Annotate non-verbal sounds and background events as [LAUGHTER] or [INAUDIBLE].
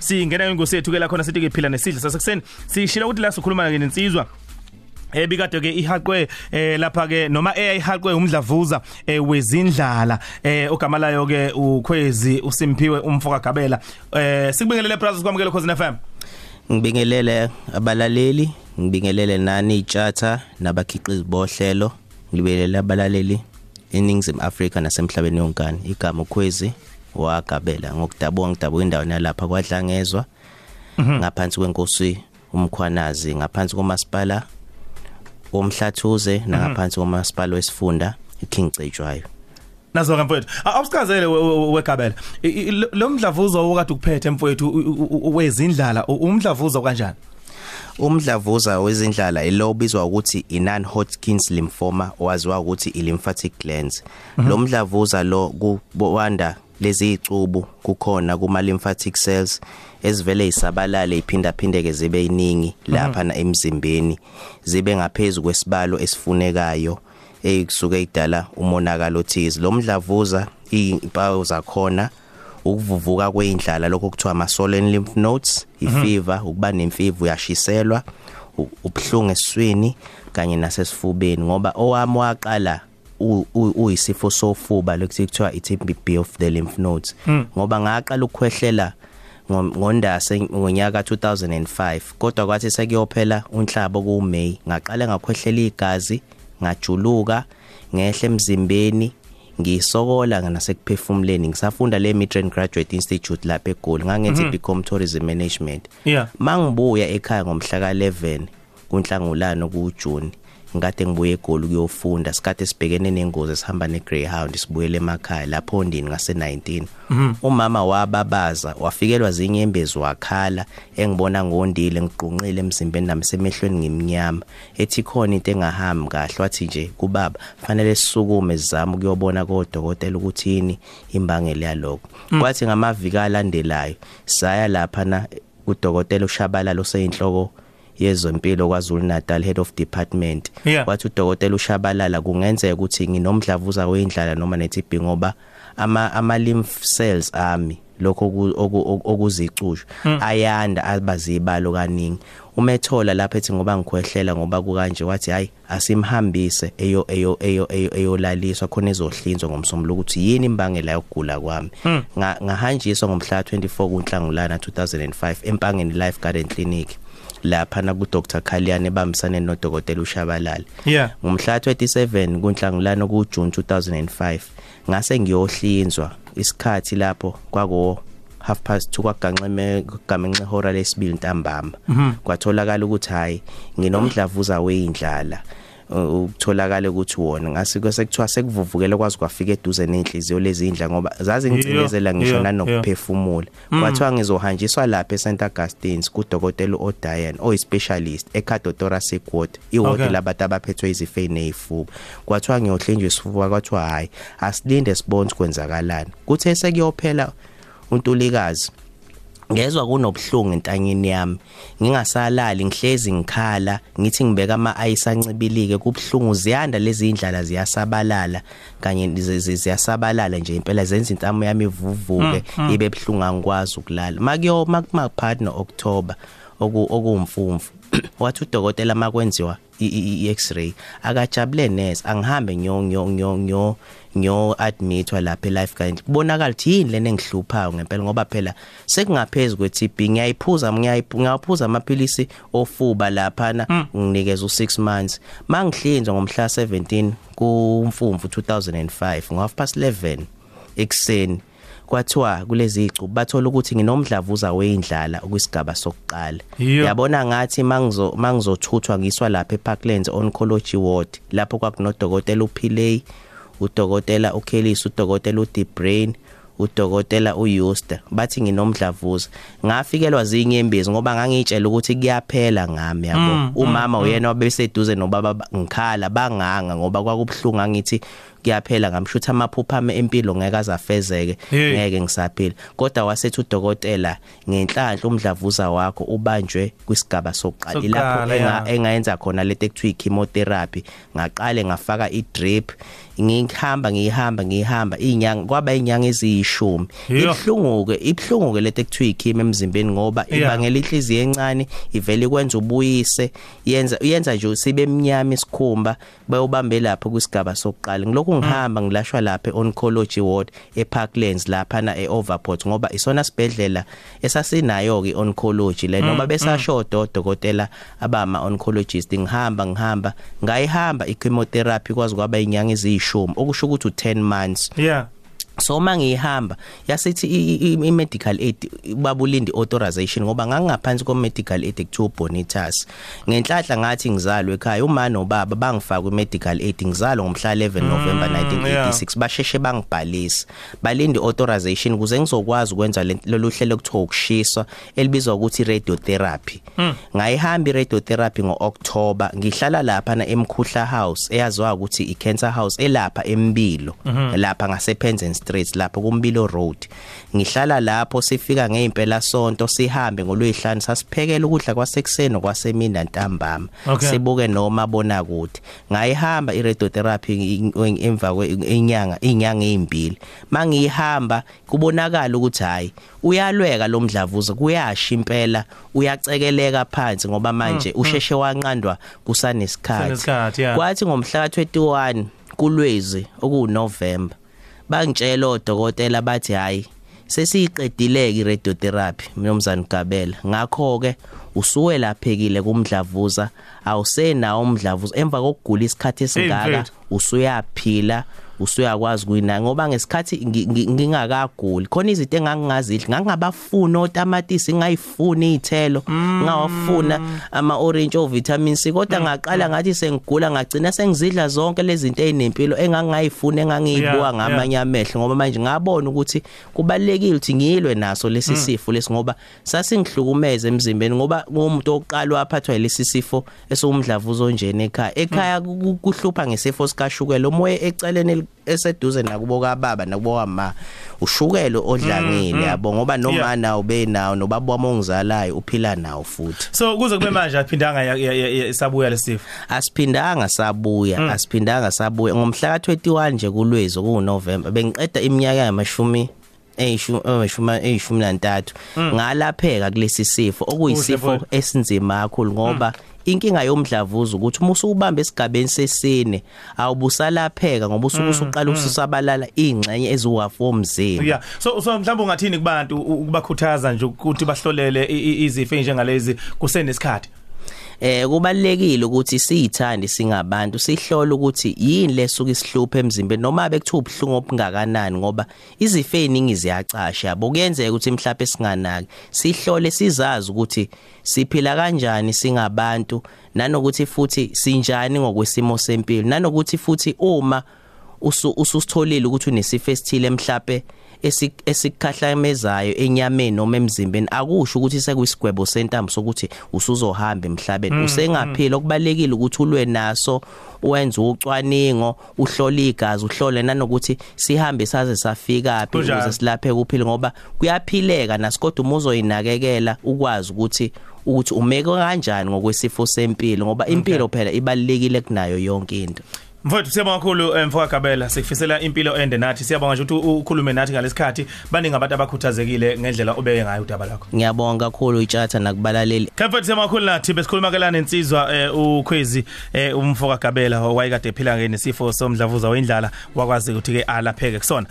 singena ingosi yethu ke la khona sithi ke phila nesidlo sasekuseni? Sishila ukuthi la sikhuluma ke nensizwa ebikade ke ihaqwe eh lapha ke noma eyayihaqwe umdlavuza eh wezindlala. Eh ogama layo ke ukhwezi uSimphiwe umfoka Gabela eh sikubingelele brothers kwamukele Khosi FM ngibingelele abalaleli ngibingelele nani itshatha nabakhiqizi bohlelo. Ngibingelele abalaleli eNingizimu Afrika nasemhlabeni yonkana igama ukhwezi. Wagabela ngokudabwa ngidabwa indawo nalapha kwadlangezwa. Mhm. ngaphansi kwenkosi umkhwanazi ngaphansi komasipala omhlathuze Mhm. nangaphansi komasipala wesifunda iKing Cejwayo. Nazo ke mfowethu awusikazele wegabela lo mdlavuza okade ukuphethe mfowethu wezindlala u- umdlavuza kanjani? Umdlavuza wezindlala ilo obizwa ukuthi i-non-Hodgkin's lymphoma owaziwa ukuthi i-lymphatic glands. Lo mdlavuza lo kuwanda lezi icubu kukhona kuma lymphatic cells ezivele isabalale iphinda phindeke zibe yiningi lapha na emzimbeni zibe ngaphezulu kwesibalo esifunekayo eyikusuke idala umonakalo othize. Lo mdlavuza impawu zakhona ukuvuvuka kweindlala lokho kuthiwa ama swollen lymph nodes ifever ukuba nemfiva uyashiselwa ubhlungu esiswini kanye nasesifubeni ngoba owami waqala uyisifo sofuba lokuthi kuthiwa i-TB of the lymph nodes. Ngoba ngaqala ukukhwehlela ngo- ngondase ngonyaka 2005 kodwa kwathi sekuyophela unhlabo ku May ngaqala ngakhwehlela igazi ngajuluka ngehle emzimbeni ngisokola nasekuphefumuleni. Ngisafunda le Midrand Graduate Institute lapha eGoli ngangenza iBcom Tourism Management. Yeah. mangibuya ekhaya ngomhla ka11 kunhlangulano kuJune ngikade ngibuye eGoli kuyofunda sikade sibhekene nengozi esihamba neGreyhound sibuyele emakhaya lapho ndini ngase 19 umama wababaza wafikelwa zinyembezi wakhala engibona ngondile ngiqunqile emzimbeni nami semehlweni ngimnyama. Ethi khona into engahambi kahle wathi nje kubaba fanele sisukume sizame ukuyobona kodokotela ukuthi yini imbangela yalokho. Kwathi ngamaviki alandelayo saya lapha na udokotela ushabalala oseyinhloko yezempilo kwaZulu Natal head of department Yeah. wathi udokotela ushabalala kungenzeka ukuthi nginomdlavuza weindlala noma neTB ngoba ama ama lymph cells ami lokho oku- oku- oku- okuzicusho ayanda abazibalo kaningi. Umethola lapha ethi ngoba ngikhwehlela ngoba kukanje wathi hayi asimhambise eyo eyo eyo eyo- eyolaliswa khona ezohlinzwa ngomsombuluko ukuthi yini imbangela yokugula kwami. Nga- ngahanjiswa ngomhla 24 kuNhlangulana 2005 empangeni Life Garden Clinic. Lapha na ku Dr Khaliane bambisane no Dr Ushabalala. Yeah. ngomhla 27 kuNhlangulana ku June 2005 ngase ngiyohlinzwa isikhathi lapho kwako half past 2 kwaganxeme gamenxe hora lesibili ntambama. Kwatholakala ukuthi hayi nginomdlavuza weindlala Uh, ukutholakala ukuthi wona. Ngasike sekuthiwa sekuvuvukela kwazi kwafika eduze nenhliziyo lezi indla ngoba zazi ngicindezela ngisho yeah, nanokuphefumula kwathiwa ngizohanjiswa lapha eSt Augustine's kudokotela oDiane oyispecialist ecardiothoracic ward iward Okay. labantu abaphethwe izifo ezineyifuba kwathiwa ngiyohlinjwa isifuba kwathiwa hayi asilinde sibone kwenzakalani. Kuthe sekuyophela untulikazi ngezwe kunobuhlungu entanyeni yami. Ngingasalali ngihlezi ngikhala ngithi ngibeka ama ice ancibilike kubhlungu ziyanda lezi indlala ziyasabalala kanye zi- zi- ziyasabalala nje impela zenza intamo yami ivuvuke ibe bhlungu angikwazi ukulala. Makuyo makumaphakathi noOctober oku okumfumfu [CLEARS THROAT] wathi udokotela makwenziwa? I-x-ray akajabule nese angihambe nyo nyo nyo nyo nyo admitwa lapha e-life guide. Kubonakala ukuthi yini lena engihluphayo ngempela ngoba phela sekungaphezulu kwe-TB ngiyayiphuza ngiyayiphu- ngiyaphuza amaphilisi ofuba laphana nginikeza u6 months. Mangihlinzwa ngomhla 17 kumfumfu 2005 ngo-half past 11 ekuseni kwathiwa kulezi icubu bathola ukuthi nginomdlavuza weindlala okwisigaba sokuqala. Yabona ngathi mangizo mangizothuthwa ngiswa lapha eParklands oncology ward lapho kwakunodokotela uPilay udokotela uKellis udokotela uDebrain udokotela uYusta bathi nginomdlavuza. Ngafikelwa zinyembezi ngoba ngangitshela ukuthi kuyaphela ngami yabo. Umama uyena wabeseduze nobaba ba- ngikhala banganga ngoba kwakubhlungu ngithi kuyaphela ngamshutha amaphupha ami empilo ngeke azafezeke ngeke ngisaphila. Kodwa wasethi udokotela ngenhlanhla umdlavuza wakho ubanjwe kwisigaba sokuqala. Ya. engayenza khona lento ekuthiwa chemotherapy ngaqale ngafaka i-drip ngihamba ngihamba ngihamba. Inyanga kwaba inyanga eziyishumi. Ibhlunguke ibhlunguke lento ekuthiwa ichemo emzimbeni ngoba ibangela inhliziyo encane ivele ikwenza ubuyise yenza yenza nje sibe emnyama isikhumba bayobambe lapho kwisigaba sokuqala. Ngilokhu ngihamba ngilashwa lapha e-oncology ward eParklands lapha na eOverport ngoba isona sibedlela esasinayo ke oncology le noma besashoda odokotela abama oncologist ngihamba ngihamba. Ngayihamba ichemotherapy kwazi kwaba inyanga eziyishumi okusho ukuthi u10 months. Yeah. So mangihamba yasithi i- i- i medical aid babulindi authorization ngoba ngangaphansi ko medical aid ekuthiwa bonitas ngenhlahla ngathi ngizalwe ekhaya uma nobaba bangifaka ku medical aid ngizalwa ngomhla 11 November 1986 basheshe bangibhalisa balindi authorization kuze ngizokwazi ukwenza le- lolu hlelo kuthiwa ukushiswa elibizwa ukuthi radiotherapy. Ngayihamba iradiotherapy ngoOctober ngihlala lapha na eMkhuhla House eyaziwa ukuthi iCancer House elapha eMbilo lapha ngasePenzen Street lapho kuMbilo Road. Ngihlala lapho sifika ngeimpela sonto sihambe ngolwesihlanu sasiphekela ukudla kwasekuseni kwasemini ntambama Okay. sibuke noma bona kude ngayihamba iradiotherapy emva kwenyanga inyanga ezimbili mangihamba kubonakala ukuthi hayi uyalweka lo mdlavuza kuyasha impela uyacekeleka phansi ngoba manje usheshe wanqandwa kusanesikhathi. Kwathi ngomhla ka21 kulwezi okuNovember bangitshela odokotela bathi hayi sesiyiqedileke iradiotherapy mnumzane Gabela ngakho ke usuwe laphekile kumdlavuza awusenawo umdlavuza. Emva kokugula isikhathi esingaka usuyaphila usuyakwazi kuyina ngoba ngesikhathi ngi- ngi- ngingakaguli. Khona izinto engangingazidli ngangabafuna otamatisi ngayifuni izithelo ngawafuna ama orange o vitamin C kodwa ngaqala ngathi sengigula ngagcina sengizidla zonke lezi zinto ezinempilo engangayifuna engangiyibuka Yeah, ngamanye amehlo. Ngoba manje ngabona ukuthi kubalekile ukuthi ngiyilwe naso lesi sifo lesi ngoba sasingihlukumeza emzimbeni ngoba ngumuntu oqala waphathwa lesi sifo esomdlavuza onjene ekhaya. Ekhaya ku- kuhlupha ngesifo sikashukela umoya eceleni el- eseduze nakubo kababa nakubo kama ushukelo odlangile yabo ngoba noma Yeah. nawo benawo nobaba wami ongizalayo uphila nawo futhi. So kuze kube manje aphindanga ya- ya- ya- ya- sabuya lesifo asiphindanga sabuya asiphindanga sabuya. Ngomhla ka21 nje kulwezo kuNovember bengiqeda iminyaka yamashumi eyishumi eyishumi eyishumi nantathu. Ngalapheka kulesi sifo okuyisifo Kuhle, esinzima kakhulu ngoba inkinga yomdlavuza ukuthi uma usubamba esigabeni sesine awubusalapheka ngoba usuke usuqala ususabalala ingxenye eziwafu omzimba yeah so so mhlawumbe ungathini kubantu u- ukubakhuthaza nje ukuthi bahlolele i- i- izifo enjengalezi kusenesikhathi eh kubalekile ukuthi siyithande singabantu sihlole ukuthi yini lesuka isihlupho emzimbeni noma bekuthiwa ubhlungu obungakanani ngoba izifo eziningi ziyacasha. Yabo kuyenzeka ukuthi mhlawumbe singanaki sihlole sizazi ukuthi siphila kanjani singabantu nanokuthi futhi sinjani ngokwesimo sempilo nanokuthi futhi uma usu ususitholile ukuthi unesifo esithile esik- esikhahlamezayo enyameni noma emzimbeni akusho ukuthi sekuyisigwebo sentambo sokuthi usuzohamba emhlabeni. Usengaphila okubalekile ukuthi ulwe naso wenze ucwaningo uhlole igazi uhlole nanokuthi sihambe saze safika phi ukuze silaphe kuphila ngoba kuyaphileka nasikodwa uma uzoyinakekela ukwazi ukuthi ukuthi umeke kanjani ngokwesifo sempilo ngoba impilo phela ibalekile kunayo yonke into. Mfowethu siyabonga kakhulu eh, mfoka Gabela sikufisela impilo ende nathi. Siyabonga nje ukuthi u- ukhulume nathi ngalesikhathi baningi abantu abakhuthazekile ngendlela obeke ngayo udaba lakho. Ngiyabonga kakhulu itshatha nakubalaleli. Kamfethu siyabonga kakhulu nathi. Besikhuluma kelana nensizwa eh, ukhwezi eh, umfoka Gabela owayekade ephila ngenesifo somdlavuza wendlala wakwazi ukuthi ke alapheke kusona.